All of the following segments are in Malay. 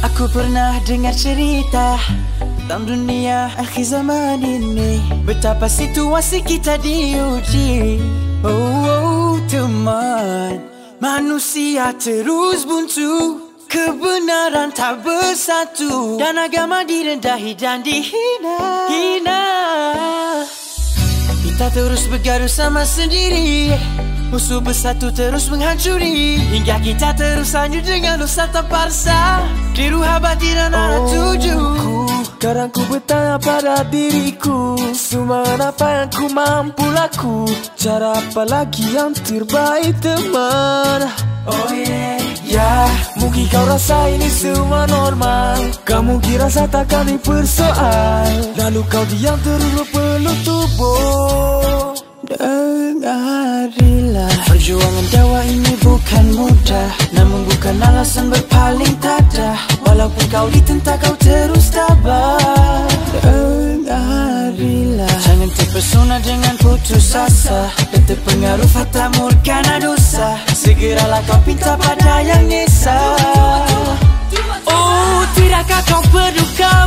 Aku pernah dengar cerita Tentang dunia akhir zaman ini. Betapa situasi kita diuji. Oh, oh teman. Manusia terus buntu. Kebenaran tak bersatu. Dan agama direndahi dan dihina. Hina Kita terus bergaduh sama sendiri. Musuh bersatu terus menghancuri. Hingga kita terus hanyut dengan dosa tanpa rasa Di ruha batin dan arah tuju Sekarang ku bertanya pada diriku. Semua apa yang ku mampu laku Cara apa lagi yang terbaik teman? Oh yeah. Ya, mungkin kau rasa ini semua normal. Kamu kira saya takkan dipersoal Lalu kau diam terus peluk tubuh Dengarilah. Perjuangan dakwah ini bukan mudah Namun bukan alasan berpaling tadah Walaupun kau ditentang kau terus tabah. Dengarilah. Jangan terpesona dengan putus asa. Dan terpengaruh fata murkana dosa Segeralah kau pinta pada yang nisa Oh, tidakkah kau berduka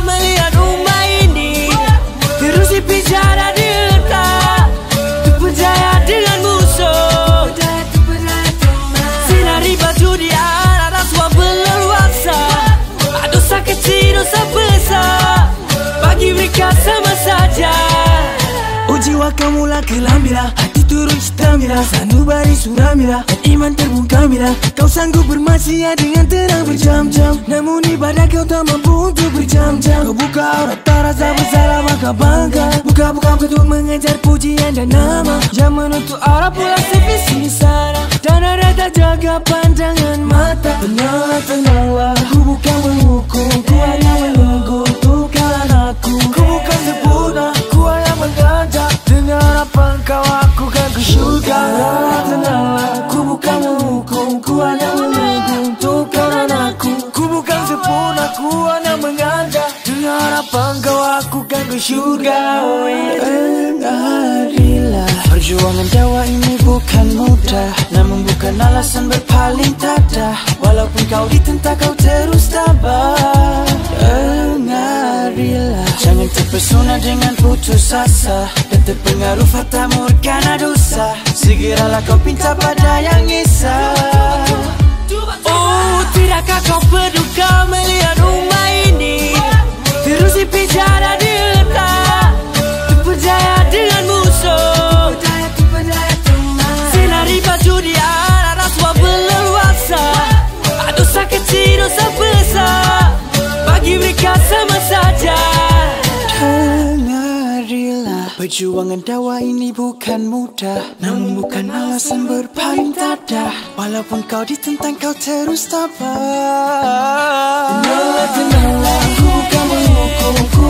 jiwa kamu lah kelambila Hati turun stamina Sanubari suramila Dan iman terbuka bila Kau sanggup bermaksiat dengan tenang berjam-jam. Namun ibadah kau tak mampu untuk berjam-jam. Kau buka aurat tak rasa bersalah maka bangga. Buka-buka untuk mengejar pujian dan nama. Yang menutup arah pula sevisi sana. Dan ada tak jaga pandangan mata. Tenanglah, tenanglah Ku bukan menghukum syurga Tenanglah, Ku bukan menghukum Ku hanya menunggu Untuk anakku. Ku bukan sempurna Ku hanya mengajak Dengan apa kau aku kan ke syurga oh, yeah. Perjuangan dakwah ini bukan mudah Namun bukan alasan berpaling tadah Walaupun kau ditentang kau terus tabah. Dengarilah Jangan terpesona dengan putus asa terpengaruh fata murkana dosa. Segeralah kau pinta pada yang esa Perjuangan dakwah ini bukan mudah Namun bukan alasan berpaling tadah Walaupun kau ditentang kau terus tabah Tenanglah, tenanglah Ku bukan menghukum Ku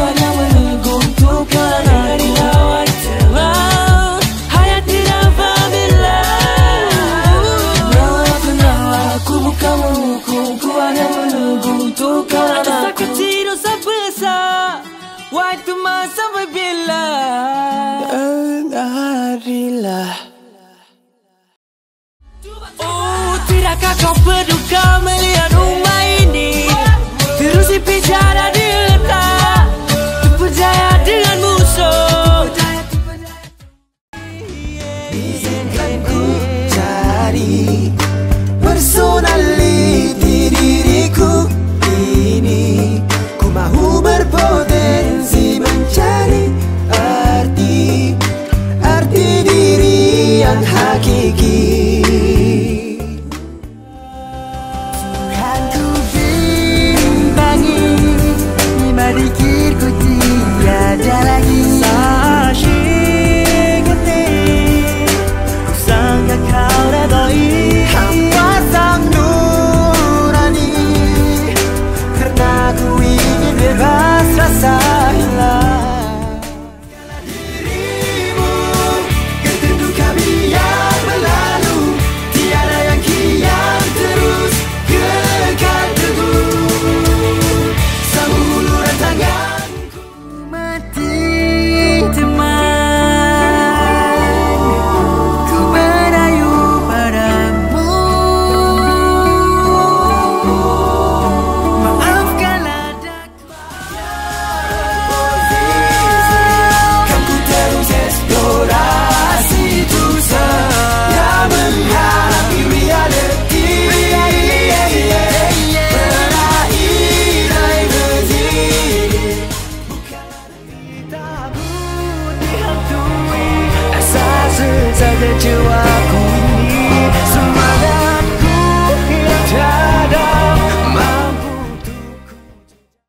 사랑하기 기. Sampai.